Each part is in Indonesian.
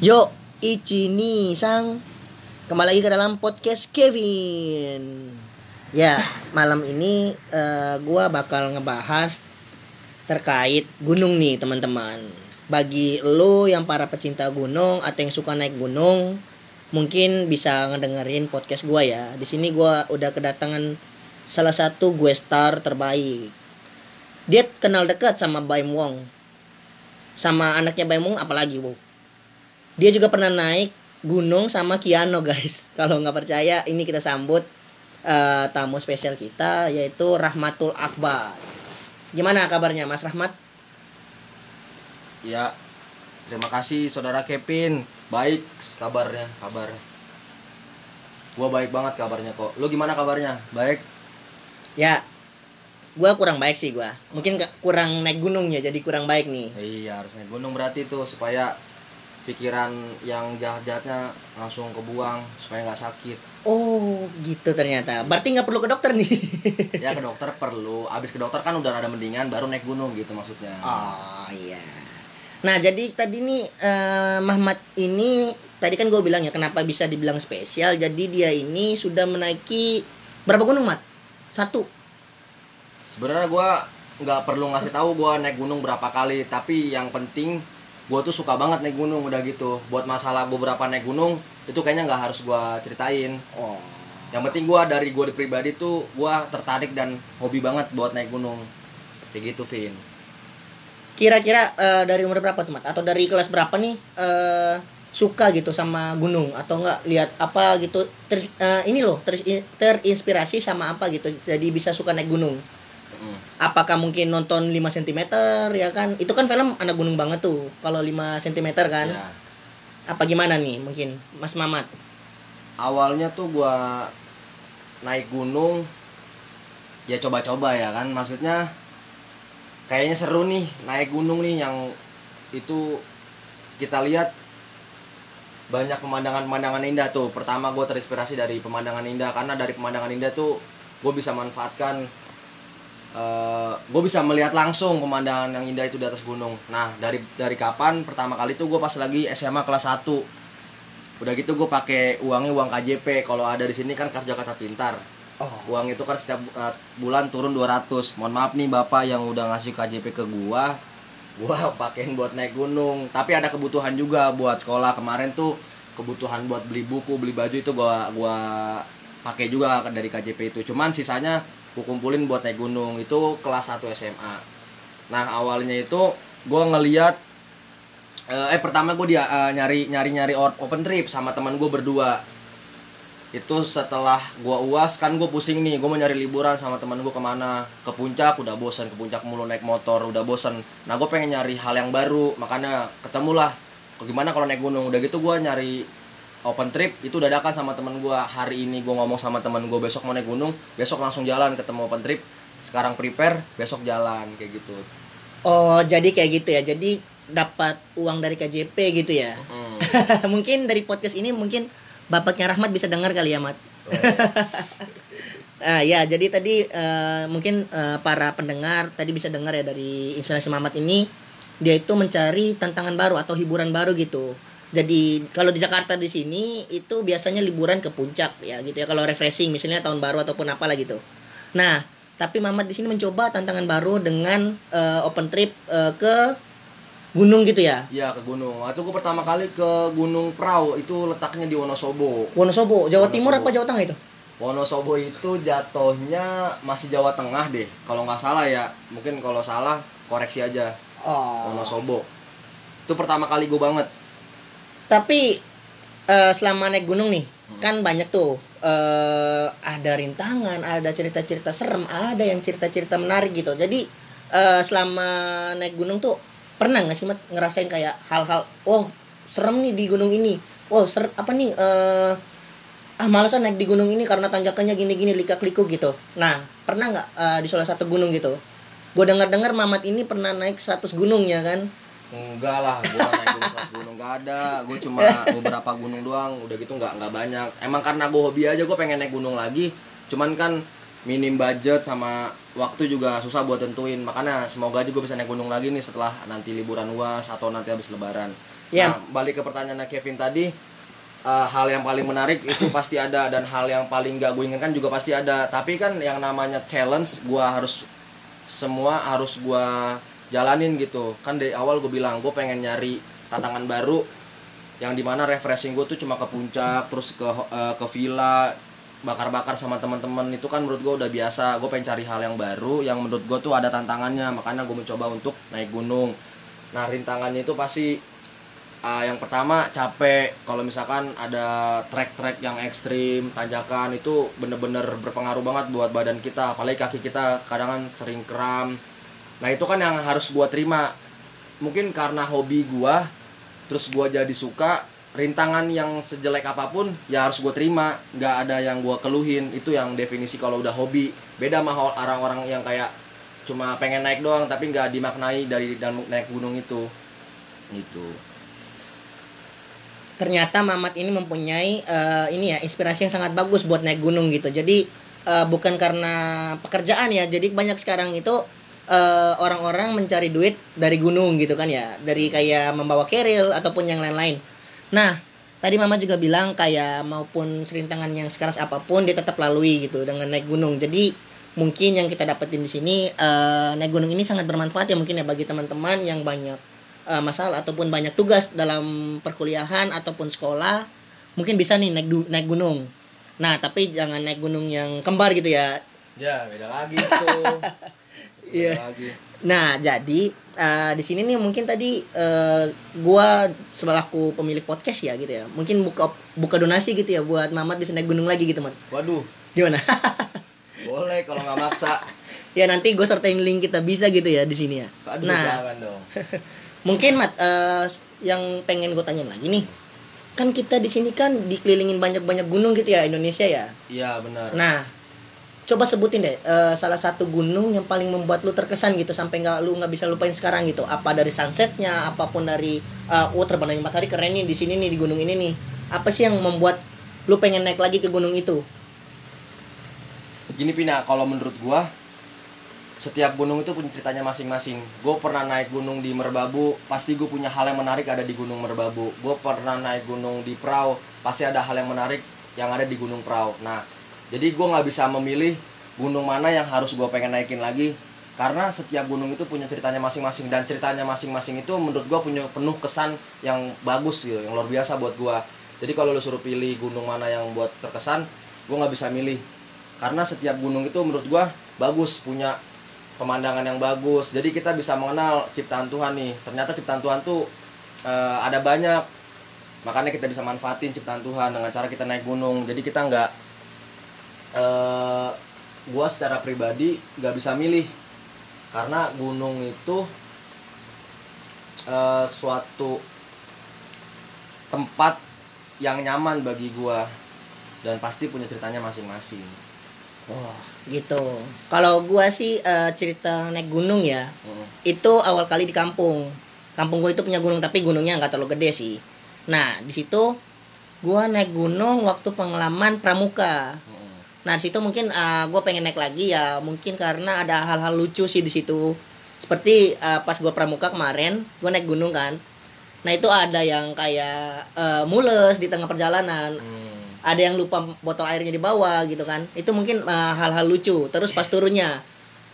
Yo, Ichini Sang Kembali lagi ke dalam podcast Kevin. Ya, malam ini eh, gua bakal ngebahas terkait gunung nih teman-teman. Bagi lo yang para pecinta gunung atau yang suka naik gunung Mungkin bisa ngedengerin podcast gua ya. Di sini gua udah kedatangan salah satu gue star terbaik. Dia kenal dekat sama Baim Wong. Sama anaknya Baim Wong apalagi wow dia juga pernah naik gunung sama Kiano guys. Kalau nggak percaya, ini kita sambut eh, tamu spesial kita yaitu Rahmatul Akbar. Gimana kabarnya Mas Rahmat? Ya, terima kasih saudara Kevin. Baik kabarnya, kabar. Gua baik banget kabarnya kok. Lu gimana kabarnya? Baik. Ya, gua kurang baik sih gua. Mungkin kurang naik gunung ya, jadi kurang baik nih. Iya, harusnya gunung berarti tuh supaya pikiran yang jahat-jahatnya langsung kebuang supaya nggak sakit. Oh, gitu ternyata. Berarti nggak perlu ke dokter nih. Ya ke dokter perlu. Abis ke dokter kan udah ada mendingan baru naik gunung gitu maksudnya. Oh iya. Nah jadi tadi nih eh, Mahmat ini tadi kan gue bilang ya kenapa bisa dibilang spesial. Jadi dia ini sudah menaiki berapa gunung Mat? Satu. Sebenarnya gua nggak perlu ngasih tahu gua naik gunung berapa kali, tapi yang penting gua tuh suka banget naik gunung udah gitu. Buat masalah gua berapa naik gunung itu kayaknya nggak harus gua ceritain. Oh. Yang penting gua dari di pribadi tuh gua tertarik dan hobi banget buat naik gunung. Kayak gitu, Vin. Kira-kira eh, dari umur berapa tuh Mat? Atau dari kelas berapa nih eh, suka gitu sama gunung atau enggak lihat apa gitu ter- eh, ini loh ter- terinspirasi sama apa gitu jadi bisa suka naik gunung Apakah mungkin nonton 5 cm ya kan? Itu kan film anak gunung banget tuh kalau 5 cm kan. Ya. apa gimana nih mungkin Mas Mamat? Awalnya tuh gua naik gunung ya coba-coba ya kan? Maksudnya kayaknya seru nih naik gunung nih yang itu kita lihat banyak pemandangan-pemandangan indah tuh. Pertama gue terinspirasi dari pemandangan indah karena dari pemandangan indah tuh gue bisa manfaatkan gue bisa melihat langsung pemandangan yang indah itu di atas gunung. Nah dari dari kapan? Pertama kali tuh gue pas lagi SMA kelas 1 udah gitu gue pakai uangnya uang KJP kalau ada di sini kan kartu Jakarta Pintar. Oh. Uang itu kan setiap uh, bulan turun 200 mohon maaf nih bapak yang udah ngasih KJP ke gua. Gua pakein buat naik gunung. Tapi ada kebutuhan juga buat sekolah. Kemarin tuh kebutuhan buat beli buku beli baju itu gua gua pakai juga dari KJP itu. Cuman sisanya gua kumpulin buat naik gunung. Itu kelas 1 SMA nah awalnya itu gua ngeliat eh, eh pertama gue dia eh, nyari nyari nyari open trip sama teman gue berdua. Itu setelah gua uas kan gue pusing nih. Gue mau nyari liburan sama teman gue ke mana? Ke puncak udah bosen. Ke puncak mulu naik motor udah bosen. Nah gue pengen nyari hal yang baru. Makanya ketemulah gimana kalau naik gunung? Udah gitu gue nyari open trip itu dadakan sama teman gue hari ini gue ngomong sama teman gue besok mau naik gunung besok langsung jalan ketemu open trip. Sekarang prepare besok jalan kayak gitu. Oh jadi kayak gitu ya. Jadi dapat uang dari KJP gitu ya? Hmm. mungkin dari podcast ini mungkin bapaknya Rahmat bisa dengar kali ya Mat? Ah ya, jadi tadi eh, mungkin eh, para pendengar tadi bisa dengar ya dari inspirasi Mamat ini. Dia itu mencari tantangan baru atau hiburan baru gitu. Jadi kalau di Jakarta di sini itu biasanya liburan ke puncak ya gitu ya kalau refreshing misalnya tahun baru ataupun apalah gitu. Nah, tapi Mamat di sini mencoba tantangan baru dengan eh, open trip eh, ke gunung gitu ya. Iya ke gunung. Waktu gue pertama kali ke Gunung Prau itu letaknya di Wonosobo. Wonosobo, Jawa Timur Wonosobo. apa Jawa Tengah itu? Wonosobo itu jatuhnya masih Jawa Tengah deh. Kalau nggak salah ya, mungkin kalau salah koreksi aja. Oh. Wonosobo. Itu pertama kali gue banget. Tapi eh, selama naik gunung nih, Hmm. kan banyak tuh eh ada rintangan, ada cerita-cerita serem, ada yang cerita-cerita menarik gitu. Jadi eh, selama naik gunung tuh pernah nggak sih Mat, ngerasain kayak hal-hal, oh serem nih di gunung ini, wow ser apa nih eh ah malesan naik di gunung ini karena tanjakannya gini-gini likak-liku gitu. Nah pernah nggak eh, di salah satu gunung gitu? Gue dengar-dengar Mamat ini pernah naik 100 gunung ya kan? Enggak lah, gue naik gunung gunung nggak ada. Gue cuma beberapa gunung doang. Udah gitu nggak nggak banyak. Emang karena gue hobi aja, gue pengen naik gunung lagi. Cuman kan minim budget sama waktu juga susah buat tentuin makanya semoga aja gue bisa naik gunung lagi nih setelah nanti liburan uas atau nanti habis lebaran Ya. nah balik ke pertanyaan Kevin tadi eh, hal yang paling menarik itu pasti ada dan hal yang paling gak gue inginkan juga pasti ada tapi kan yang namanya challenge gue harus semua harus gue jalanin gitu. Kan dari awal gue bilang gue pengen nyari tantangan baru yang di mana refreshing gue tuh cuma ke puncak terus ke eh, ke villa bakar-bakar sama teman-teman. Itu kan menurut gue udah biasa. Gue pengen cari hal yang baru yang menurut gue tuh ada tantangannya. Makanya gue mencoba untuk naik gunung. Nah rintangannya itu pasti ah, yang pertama capek. Kalau misalkan ada trek-trek yang ekstrim tanjakan itu bener-bener berpengaruh banget buat badan kita. Apalagi kaki kita kadang kan sering kram nah itu kan yang harus gua terima. Mungkin karena hobi gua terus gua jadi suka rintangan yang sejelek apa pun ya harus gue terima. Nggak ada yang gua keluhin. Itu yang definisi kalau udah hobi. Beda sama orang-orang yang kayak cuma pengen naik doang tapi nggak dimaknai dari dan naik gunung itu. Gitu. Ternyata Mamat ini mempunyai eh, ini ya inspirasi yang sangat bagus buat naik gunung gitu. Jadi eh, bukan karena pekerjaan ya. Jadi banyak sekarang itu eh, orang-orang mencari duit dari gunung gitu kan ya. Dari kayak membawa keril ataupun yang lain-lain. Nah, tadi Mama juga bilang kayak maupun serintangan yang sekeras apa pun dia tetap lalui gitu dengan naik gunung. Jadi mungkin yang kita dapetin di sini eh, naik gunung ini sangat bermanfaat ya mungkin ya bagi teman-teman yang banyak eh, masalah ataupun banyak tugas dalam perkuliahan ataupun sekolah mungkin bisa nih naik du- naik gunung. Nah, tapi jangan naik gunung yang kembar gitu ya. ya beda lagi tuh Iya. Lagi Nah, jadi eh, di sini nih mungkin tadi eh, gua sebelahku pemilik podcast ya gitu ya. Mungkin buka buka donasi gitu ya buat Mamat bisa naik gunung lagi gitu, Mat. waduh Gimana? boleh kalau nggak maksa ya nanti gue sertain link kita bisa gitu ya di sini ya. aduh Nah, jangan dong mungkin Mat eh, yang pengen gue tanyain lagi nih. Kan kita di sini kan dikelilingin banyak-banyak gunung gitu ya Indonesia ya. iya benar Nah, coba sebutin deh eh, salah satu gunung yang paling membuat lu terkesan gitu sampai nggak lu nggak bisa lupain sekarang gitu. Apa dari sunsetnya, apa pun dari uh, oh dari matahari keren nih di sini nih di gunung ini nih. Apa sih yang membuat lu pengen naik lagi ke gunung itu? gini Pina kalau menurut gua setiap gunung itu punya ceritanya masing-masing gue pernah naik gunung di Merbabu pasti gue punya hal yang menarik ada di gunung Merbabu gue pernah naik gunung di Prau pasti ada hal yang menarik yang ada di gunung Prau nah jadi gue nggak bisa memilih gunung mana yang harus gue pengen naikin lagi. Karena setiap gunung itu punya ceritanya masing-masing dan ceritanya masing-masing itu menurut gue punya penuh kesan yang bagus gitu yang luar biasa buat gue jadi kalau lu suruh pilih gunung mana yang buat terkesan gue nggak bisa milih. Karena setiap gunung itu menurut gua bagus punya pemandangan yang bagus. Jadi kita bisa mengenal ciptaan Tuhan nih. Ternyata ciptaan Tuhan tuh eh, ada banyak. Makanya kita bisa manfaatin ciptaan Tuhan dengan cara kita naik gunung. Jadi kita nggak eh gua secara pribadi nggak bisa milih karena gunung itu eh, suatu tempat yang nyaman bagi gua dan pasti punya ceritanya masing-masing Oh, gitu. Kalau gua sih eh, cerita naik gunung ya, Mm. itu awal kali di kampung. Kampung gue itu punya gunung tapi gunungnya nggak terlalu gede sih. Nah di situ gua naik gunung waktu pengalaman pramuka. Mm. Nah di situ mungkin gue pengen naik lagi ya mungkin karena ada hal-hal lucu sih di situ. Seperti eh, pas gua pramuka kemarin, gua naik gunung kan. Nah itu ada yang kayak eh, mules di tengah perjalanan. Mm. ada yang lupa botol airnya di bawah gitu kan. Itu mungkin uh, hal-hal lucu. Terus pas turunnya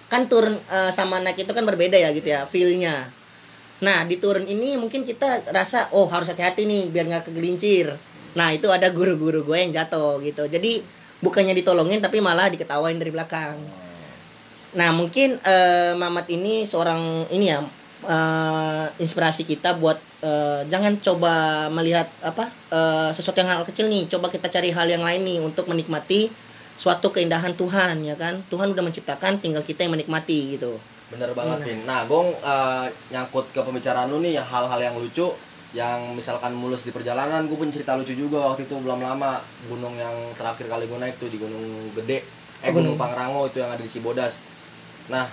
kan turun uh, sama naik itu kan berbeda ya gitu ya feelnya. Nah di turun ini mungkin kita rasa oh harus hati-hati nih biar nggak kegelincir. Nah itu ada guru-guru gue yang jatuh gitu. Jadi bukannya ditolongin tapi malah diketawain dari belakang. Nah mungkin uh, Mamat ini seorang ini ya uh, inspirasi kita buat uh, jangan coba melihat apa uh, sesuatu yang hal kecil nih. Coba kita cari hal yang lain nih untuk menikmati suatu keindahan Tuhan ya kan? Tuhan udah menciptakan tinggal kita yang menikmati gitu. Bener banget, Nah. Nah, Gong eh, nyangkut ke pembicaraan lu nih hal-hal yang lucu yang misalkan mulus di perjalanan, gue punya cerita lucu juga waktu itu belum lama gunung yang terakhir kali gue naik tuh di Gunung Gede, eh Oh, Gunung Gunung. Pangrango itu yang ada di Cibodas. Nah,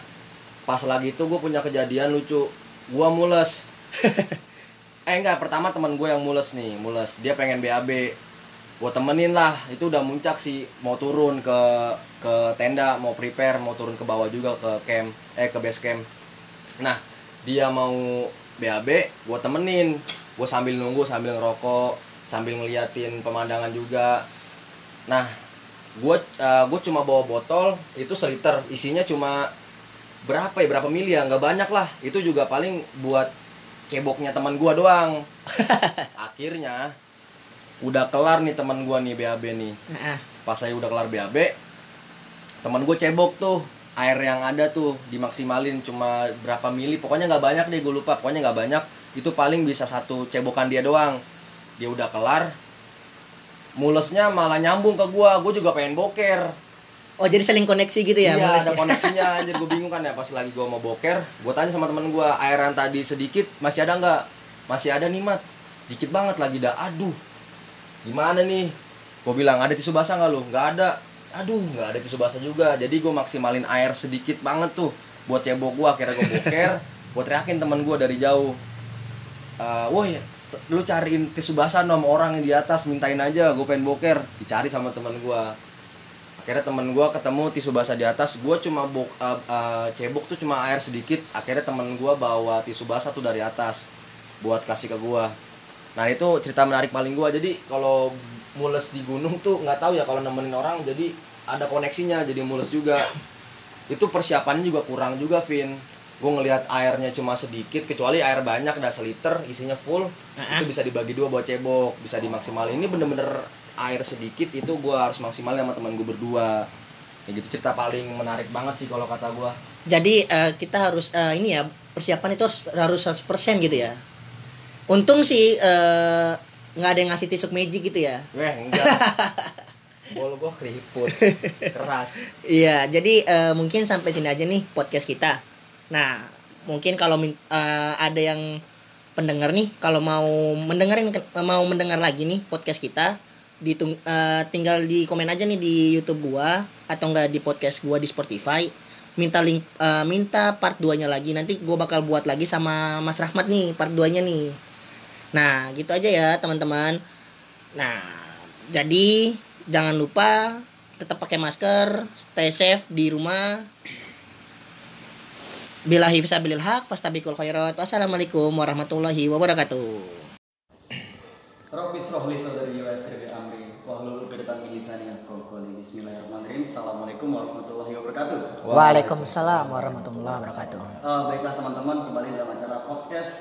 pas lagi itu gue punya kejadian lucu, gue mules. eh enggak, pertama teman gue yang mules nih, mules. Dia pengen BAB. gue temenin lah itu udah muncak sih mau turun ke ke tenda mau prepare mau turun ke bawah juga ke camp eh ke base camp nah dia mau BAB gue temenin gue sambil nunggu sambil ngerokok sambil ngeliatin pemandangan juga. Nah gue uh, gue cuma bawa botol itu seliter. Isinya cuma berapa ya? Berapa mili ya? Nggak banyak lah. Itu juga paling buat ceboknya teman gue doang. Akhirnya udah kelar nih teman gue nih BAB nih. Pas saya udah kelar BAB teman gue cebok tuh. Air yang ada tuh dimaksimalin cuma berapa mili. Pokoknya nggak banyak deh gue lupa. Pokoknya nggak banyak itu paling bisa satu cebokan dia doang. Dia udah kelar mulesnya malah nyambung ke gua. Gue juga pengen boker. Oh jadi saling koneksi gitu ya? iya mulesnya? ada koneksinya. Anjir gue bingung kan ya pas lagi gua mau boker gue tanya sama temen gua air yang tadi sedikit masih ada nggak? Masih ada nih mat. Dikit banget lagi dah. Aduh gimana nih? Gue bilang ada tisu basah nggak lu? Nggak ada. Aduh nggak ada tisu basah juga. Jadi gue maksimalin air sedikit banget tuh buat cebok gue akhirnya gue boker gue teriakin temen gue dari jauh Eh, woi lu cariin tisu basah nom orang yang di atas mintain aja gue pengen boker. Dicari sama temen gue akhirnya temen gue ketemu tisu basah di atas gue cuma bok eh, eh, cebok tuh cuma air sedikit. Akhirnya temen gue bawa tisu basah tuh dari atas buat kasih ke gue nah itu cerita menarik paling gue jadi kalau mules di gunung tuh nggak tahu ya kalau nemenin orang jadi ada koneksinya jadi mules juga. Itu persiapannya juga kurang juga Vin gue ngelihat airnya cuma sedikit kecuali air banyak udah seliter isinya full Ah, itu bisa dibagi dua buat cebok bisa dimaksimalin ini bener-bener air sedikit itu gue harus maksimalin sama teman gue berdua kayak gitu cerita paling menarik banget sih kalau kata gue Jadi eh, kita harus eh, ini ya persiapan itu harus harus 100% gitu ya. Untung sih eh, nggak ada yang ngasih tisuk magic gitu ya. weh enggak bol gue keriput keras Iya, jadi eh, mungkin sampai sini aja nih podcast kita. Nah, mungkin kalau eh, ada yang pendengar nih, kalau mau mendengarin mau mendengar lagi nih podcast kita, ditung eh, tinggal di komen aja nih di YouTube gua atau enggak di podcast gua di Spotify. Minta link eh, minta part 2-nya lagi. Nanti gua bakal buat lagi sama Mas Rahmat nih part 2-nya nih. Nah, gitu aja ya, teman-teman. Nah, jadi jangan lupa tetap pakai masker, stay safe di rumah. Bilahi fisabilil haq, fastabikul khairat. Wassalamualaikum warahmatullahi wabarakatuh. Rabbi srohli sadari wa yassir li amri wahlul 'uqdatam min lisani yafqahu qawli. Bismillahirrahmanirrahim. Assalamualaikum warahmatullahi wabarakatuh. Waalaikumsalam warahmatullahi wabarakatuh. Eh, baiklah teman-teman kembali dalam acara podcast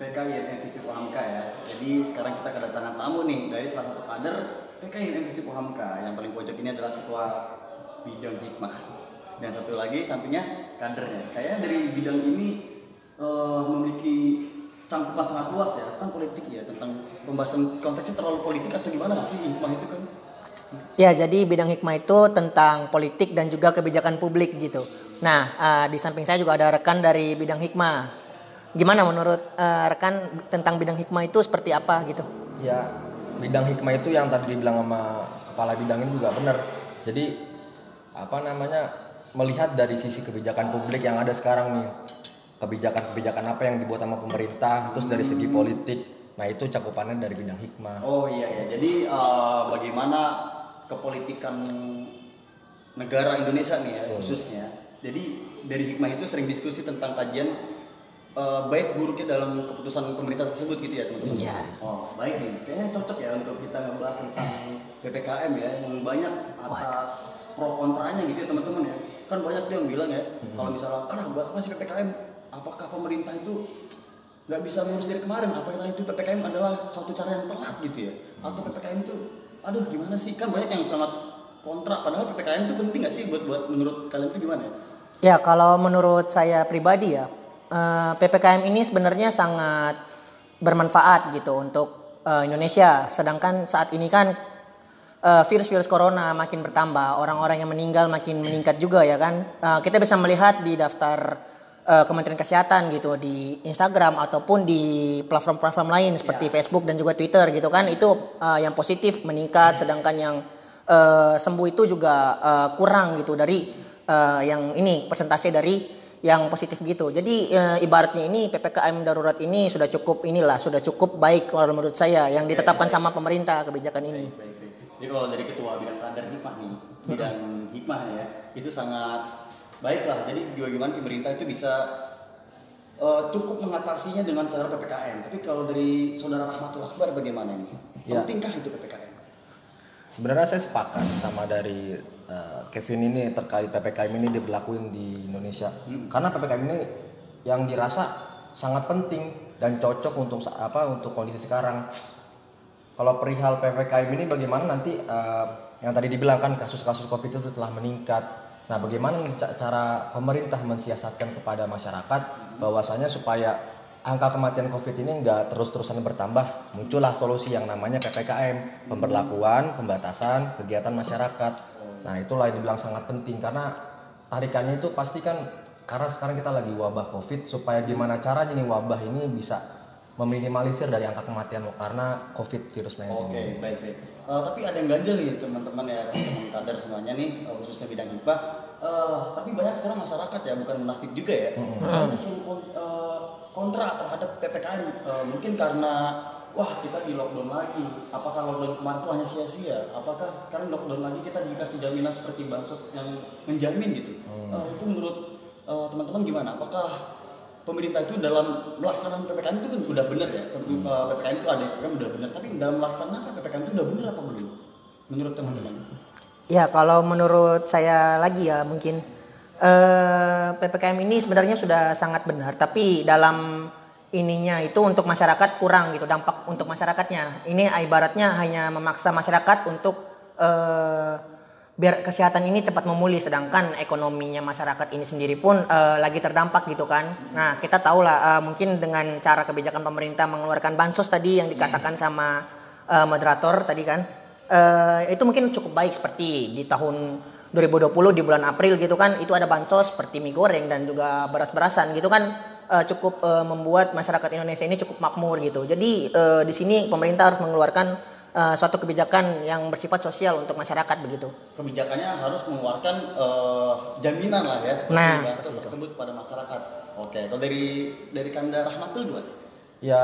PKI NVC Pohamka ya. Jadi sekarang kita kedatangan tamu nih dari salah satu kader PKI NVC Pohamka. Yang paling pojok ini adalah ketua bidang hikmah. Dan satu lagi sampingnya kadernya. Kayaknya dari bidang ini eh, memiliki cangkupan sangat luas ya tentang politik ya tentang pembahasan konteksnya terlalu politik atau gimana nggak sih hikmah itu kan? Ya, jadi bidang hikmah itu tentang politik dan juga kebijakan publik gitu. Nah, eh, di samping saya juga ada rekan dari bidang hikmah. Gimana menurut eh, rekan tentang bidang hikmah itu seperti apa gitu? ya bidang hikmah itu yang tadi dibilang sama kepala bidang ini juga benar jadi apa namanya melihat dari sisi kebijakan publik yang ada sekarang nih kebijakan-kebijakan apa yang dibuat sama pemerintah terus dari segi politik nah itu cakupannya dari bidang hikmah Oh iya ya, jadi eh, bagaimana kepolitikan negara Indonesia nih ya Hmm. khususnya. Jadi dari hikmah itu sering diskusi tentang kajian eh, baik buruknya dalam keputusan pemerintah tersebut gitu ya teman-teman. Iya. Oh baik nih, kayaknya cocok ya untuk kita ngebahas tentang ppkm ya yang banyak atas pro kontranya gitu ya teman-teman ya. Kan banyak tuh yang bilang ya kalau misalnya, ah buat apa sih ppkm? Apakah pemerintah itu nggak bisa ngurus dari kemarin apakah itu ppkm adalah suatu cara yang telat gitu ya atau ppkm itu aduh gimana sih kan banyak yang sangat kontra padahal ppkm itu penting nggak sih buat buat menurut kalian itu gimana ya Ya, kalau menurut saya pribadi ya, eh, PPKM ini sebenarnya sangat bermanfaat gitu untuk eh, Indonesia. Sedangkan saat ini kan virus-virus corona makin bertambah, orang-orang yang meninggal makin meningkat juga ya kan. Eh, kita bisa melihat di daftar eh, Kementerian Kesehatan gitu di Instagram ataupun di platform-platform lain seperti Facebook dan juga Twitter gitu kan. Itu eh, yang positif meningkat sedangkan yang eh, sembuh itu juga eh, kurang gitu dari eh, yang ini persentase dari yang positif gitu. Jadi eh, ibaratnya ini PPKM darurat ini sudah cukup inilah sudah cukup baik kalau menurut saya yang ditetapkan sama pemerintah kebijakan ini. baik baik Jadi kalau dari ketua bidang kader hikmah nih, bidang hikmah ya, itu sangat baik lah. Jadi bagaimana pemerintah itu bisa eh, cukup mengatasinya dengan cara ppkm. Tapi kalau dari saudara Rahmatul Akbar bagaimana ini? Ya. Pentingkah itu ppkm? Sebenarnya saya sepakat sama dari uh, Kevin ini terkait PPKM ini diberlakuin di Indonesia. Karena PPKM ini yang dirasa sangat penting dan cocok untuk apa untuk kondisi sekarang. Kalau perihal PPKM ini bagaimana nanti uh, yang tadi dibilang kan kasus-kasus Covid itu telah meningkat. Nah, bagaimana ca- cara pemerintah mensiasatkan kepada masyarakat bahwasanya supaya angka kematian Covid ini nggak terus-terusan bertambah, muncullah solusi yang namanya PPKM, pemberlakuan, pembatasan kegiatan masyarakat. Nah, itulah yang dibilang sangat penting karena tarikannya itu pasti kan karena sekarang kita lagi wabah Covid supaya gimana caranya nih wabah ini bisa meminimalisir dari angka kematian karena Covid virus 19 Oke, ini. baik baik. Eh, tapi ada yang ganjel nih teman-teman ya, teman-teman kader semuanya nih, eh, khususnya bidang hibah. Eh, tapi banyak sekarang masyarakat ya, bukan munafik juga ya. Yang kon- eh, kontra terhadap ppkm. Eh, mungkin karena wah kita di lockdown lagi. Apakah lockdown kemarin itu hanya sia-sia? Apakah sekarang lockdown lagi kita dikasih jaminan seperti bansos yang menjamin gitu? Eh, itu menurut eh, teman-teman gimana? Apakah pemerintah itu dalam melaksanakan ppkm itu kan udah benar ya. Eh, ppkm itu ada ppkm udah benar. Tapi dalam melaksanakan ppkm itu udah benar apa belum? Menurut teman-teman? Ya kalau menurut saya lagi ya mungkin eh, ppkm ini sebenarnya sudah sangat benar, tapi dalam ininya itu untuk masyarakat kurang gitu dampak untuk masyarakatnya. Ini ibaratnya hanya memaksa masyarakat untuk eh, biar kesehatan ini cepat memulih, sedangkan ekonominya masyarakat ini sendiri pun eh, lagi terdampak gitu kan. Nah kita tahu lah eh, mungkin dengan cara kebijakan pemerintah mengeluarkan bansos tadi yang dikatakan sama eh, moderator tadi kan eh, itu mungkin cukup baik seperti di tahun 2020 di bulan April gitu kan itu ada bansos seperti mie goreng dan juga beras-berasan gitu kan eh, cukup eh, membuat masyarakat Indonesia ini cukup makmur gitu. Jadi eh, di sini pemerintah harus mengeluarkan eh, suatu kebijakan yang bersifat sosial untuk masyarakat begitu. kebijakannya harus mengeluarkan eh, jaminan lah ya seperti Nah, bansos seperti itu. tersebut pada masyarakat oke kalau dari dari kanda rahmatul gimana Ya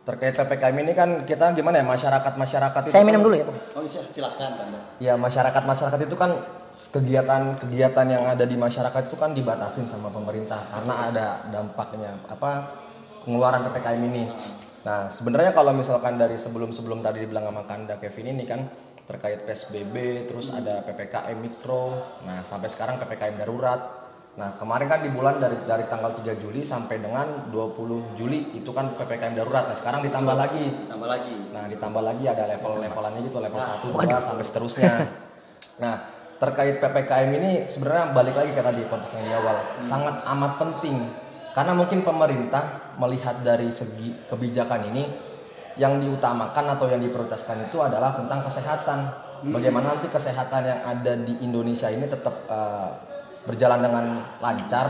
terkait PPKM ini kan kita gimana ya masyarakat-masyarakat itu Saya kan- minum dulu ya, Bung. oh iya silahkan kanda Ya masyarakat-masyarakat itu kan kegiatan-kegiatan yang ada di masyarakat itu kan dibatasin sama pemerintah karena ada dampaknya apa pengeluaran ppkm ini. Nah sebenarnya kalau misalkan dari sebelum-sebelum tadi dibilang sama Kanda Kevin ini kan terkait psbb terus ada ppkm mikro. Nah sampai sekarang ppkm darurat. Nah kemarin kan di bulan dari dari tanggal 3 Juli sampai dengan 20 Juli itu kan ppkm darurat. Nah sekarang ditambah lagi tambah lagi Nah, ditambah lagi ada level-levelannya gitu, level 1, 2 sampai seterusnya. Nah, terkait PPKM ini sebenarnya balik lagi ke tadi konteks yang di awal, sangat amat penting karena mungkin pemerintah melihat dari segi kebijakan ini yang diutamakan atau yang diprioritaskan itu adalah tentang kesehatan. Bagaimana nanti kesehatan yang ada di Indonesia ini tetap eh, berjalan dengan lancar.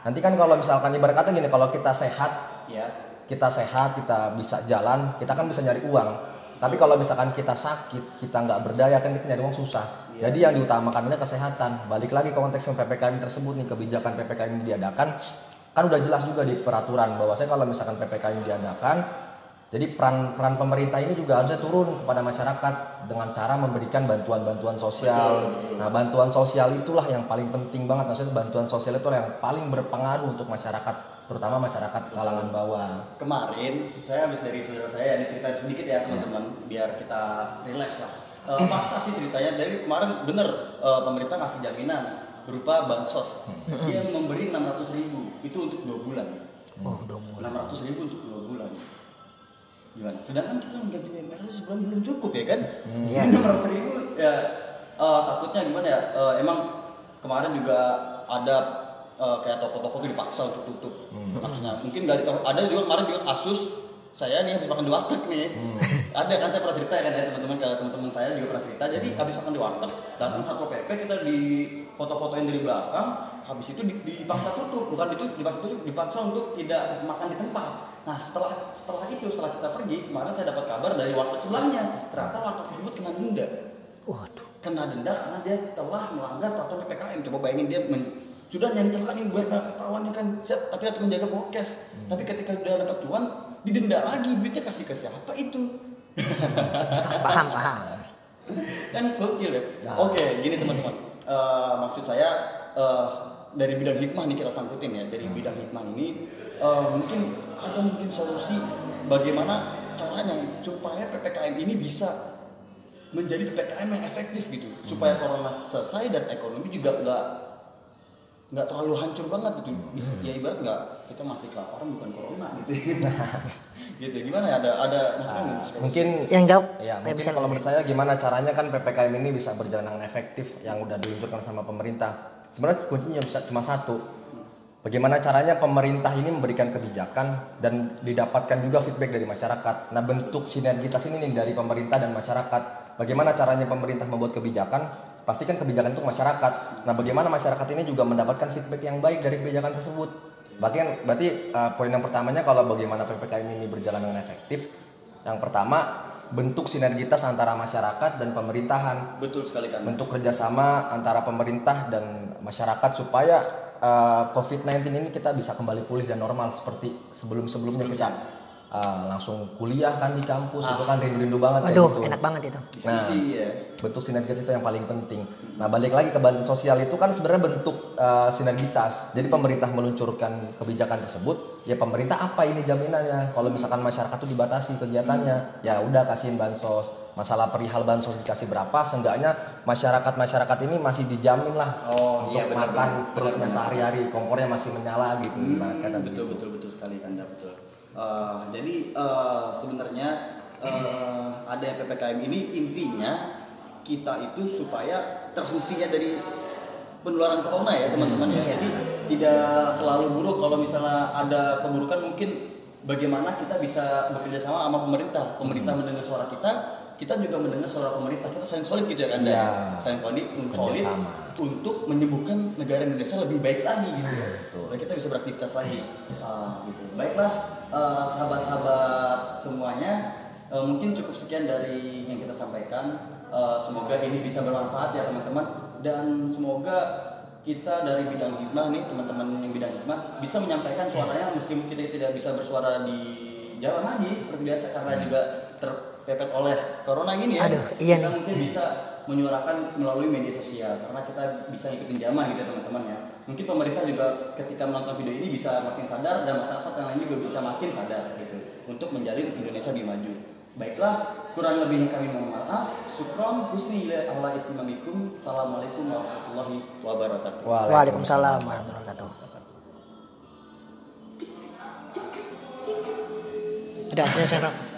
Nanti kan kalau misalkan ibarat kata gini, kalau kita sehat ya kita sehat, kita bisa jalan, kita kan bisa nyari uang. Tapi kalau misalkan kita sakit, kita nggak berdaya kan kita nyari uang susah. Jadi yang diutamakan adalah kesehatan. Balik lagi ke konteks yang ppkm tersebut nih kebijakan ppkm yang diadakan kan udah jelas juga di peraturan bahwa saya kalau misalkan ppkm diadakan, jadi peran peran pemerintah ini juga harusnya turun kepada masyarakat dengan cara memberikan bantuan-bantuan sosial. Nah bantuan sosial itulah yang paling penting banget. Maksudnya bantuan sosial itu yang paling berpengaruh untuk masyarakat, terutama masyarakat kalangan bawah. kemarin saya habis dari saudara saya ini cerita sedikit ya teman-teman biar kita relax lah Eh, fakta sih ceritanya dari kemarin bener eh, pemerintah ngasih jaminan berupa bansos. Dia memberi 600 ribu. Itu untuk dua bulan. Oh. 600 ribu untuk dua bulan. Gimana? Sedangkan kita gaji UMR sebulan belum cukup ya kan? Iya. Ini 600 ribu ya eh, takutnya gimana ya? Eh, emang kemarin juga ada eh, kayak toko-toko tuh dipaksa untuk tutup. Maksudnya mungkin dari ada juga kemarin juga kasus saya nih habis makan di warteg nih ada kan saya pernah cerita ya kan ya teman-teman ke teman-teman saya juga pernah cerita jadi habis makan di warteg datang satpol pp kita di foto-fotoin dari belakang habis itu di- dipaksa tutup bukan itu dipaksa tutup dipaksa untuk tidak makan di tempat nah setelah setelah itu setelah kita pergi kemarin saya dapat kabar dari warteg sebelahnya ternyata warteg tersebut kena denda Waduh. kena denda karena dia telah melanggar peraturan PPKM. Coba bayangin dia men- sudah nyari celah nih biar nggak ketahuan nih kan, Set, tapi tetap menjaga prokes. Tapi ketika udah dapat cuan, didenda lagi, duitnya kasih ke siapa itu? Paham, paham. kan gokil ya? Nah. oke gini teman-teman. Eh, maksud saya eh, dari bidang hikmah nih kita sangkutin ya. Dari bidang hikmah ini eh, mungkin ada mungkin solusi bagaimana caranya supaya ppkm ini bisa menjadi ppkm yang efektif gitu. Supaya corona selesai dan ekonomi juga nggak nggak terlalu hancur banget gitu. Bisa- ya ibarat nggak kita mati kelaparan bukan corona gitu gitu gimana ya ada ada maksudnya sih? Mungkin Yang jawab Ya, kayak mungkin bisa kalau menurut saya gimana caranya kan PPKM ini bisa berjalan dengan efektif yang udah diluncurkan sama pemerintah. Sebenarnya kuncinya bisa cuma satu. Bagaimana caranya pemerintah ini memberikan kebijakan dan didapatkan juga feedback dari masyarakat. Nah, bentuk sinergitas ini nih dari pemerintah dan masyarakat. Bagaimana caranya pemerintah membuat kebijakan? Pastikan kebijakan untuk masyarakat. Nah, bagaimana masyarakat ini juga mendapatkan feedback yang baik dari kebijakan tersebut? Berarti kan berarti uh, poin yang pertamanya kalau bagaimana PPKM ini berjalan dengan efektif, yang pertama bentuk sinergitas antara masyarakat dan pemerintahan, betul sekali kan bentuk kerjasama antara pemerintah dan masyarakat supaya uh, COVID-19 ini kita bisa kembali pulih dan normal seperti sebelum-sebelumnya kita uh, langsung kuliah kan di kampus itu kan rindu-rindu banget kayak Waduh, gitu. enak banget itu. diskusi ya bentuk sinergitas itu yang paling penting. Nah, balik lagi ke bantuan sosial itu kan sebenarnya bentuk uh, sinergitas. Jadi pemerintah meluncurkan kebijakan tersebut, ya pemerintah apa ini jaminannya? Kalau misalkan masyarakat tuh dibatasi kegiatannya, ya udah kasihin bansos. Masalah perihal bansos dikasih berapa, seenggaknya masyarakat-masyarakat ini masih dijamin lah Oh, untuk iya, benar, makan perutnya sehari-hari, kompornya masih menyala gitu ibarat kata betul begitu. betul betul sekali anda betul Eh, jadi eh, sebenarnya eh, ada ppkm ini intinya kita itu supaya terhentinya dari penularan corona ya teman-teman ya Iya. jadi tidak selalu buruk kalau misalnya ada keburukan mungkin bagaimana kita bisa bekerja sama sama pemerintah pemerintah mendengar suara kita kita juga mendengar suara pemerintah kita saling solid gitu ya kan? Iya. saling solid solid Kerjasama. Untuk menyembuhkan negara Indonesia lebih baik lagi gitu. Ya. supaya kita bisa beraktivitas lagi. Ah, gitu. Baiklah eh, sahabat-sahabat semuanya eh, mungkin cukup sekian dari yang kita sampaikan. Eh, semoga ini bisa bermanfaat ya teman-teman. Dan semoga kita dari bidang hikmah nih teman-teman yang bidang hikmah bisa menyampaikan suaranya meskipun kita tidak bisa bersuara di jalan lagi seperti biasa karena juga terpepet oleh corona ini ya. Aduh, iya kita nih. mungkin bisa menyuarakan melalui media sosial karena kita bisa ikutin zaman gitu teman-teman ya. Mungkin pemerintah juga ketika menonton video ini bisa makin sadar dan masyarakat yang lain juga bisa makin sadar gitu untuk menjalin Indonesia lebih maju. Baiklah kurang lebihnya kami mohon maaf. Syukron husni Allah istimamikum assalamualaikum warahmatullahi wabarakatuh. Waalaikumsalam warahmatullahi wabarakatuh. Udah, selesai, Rob.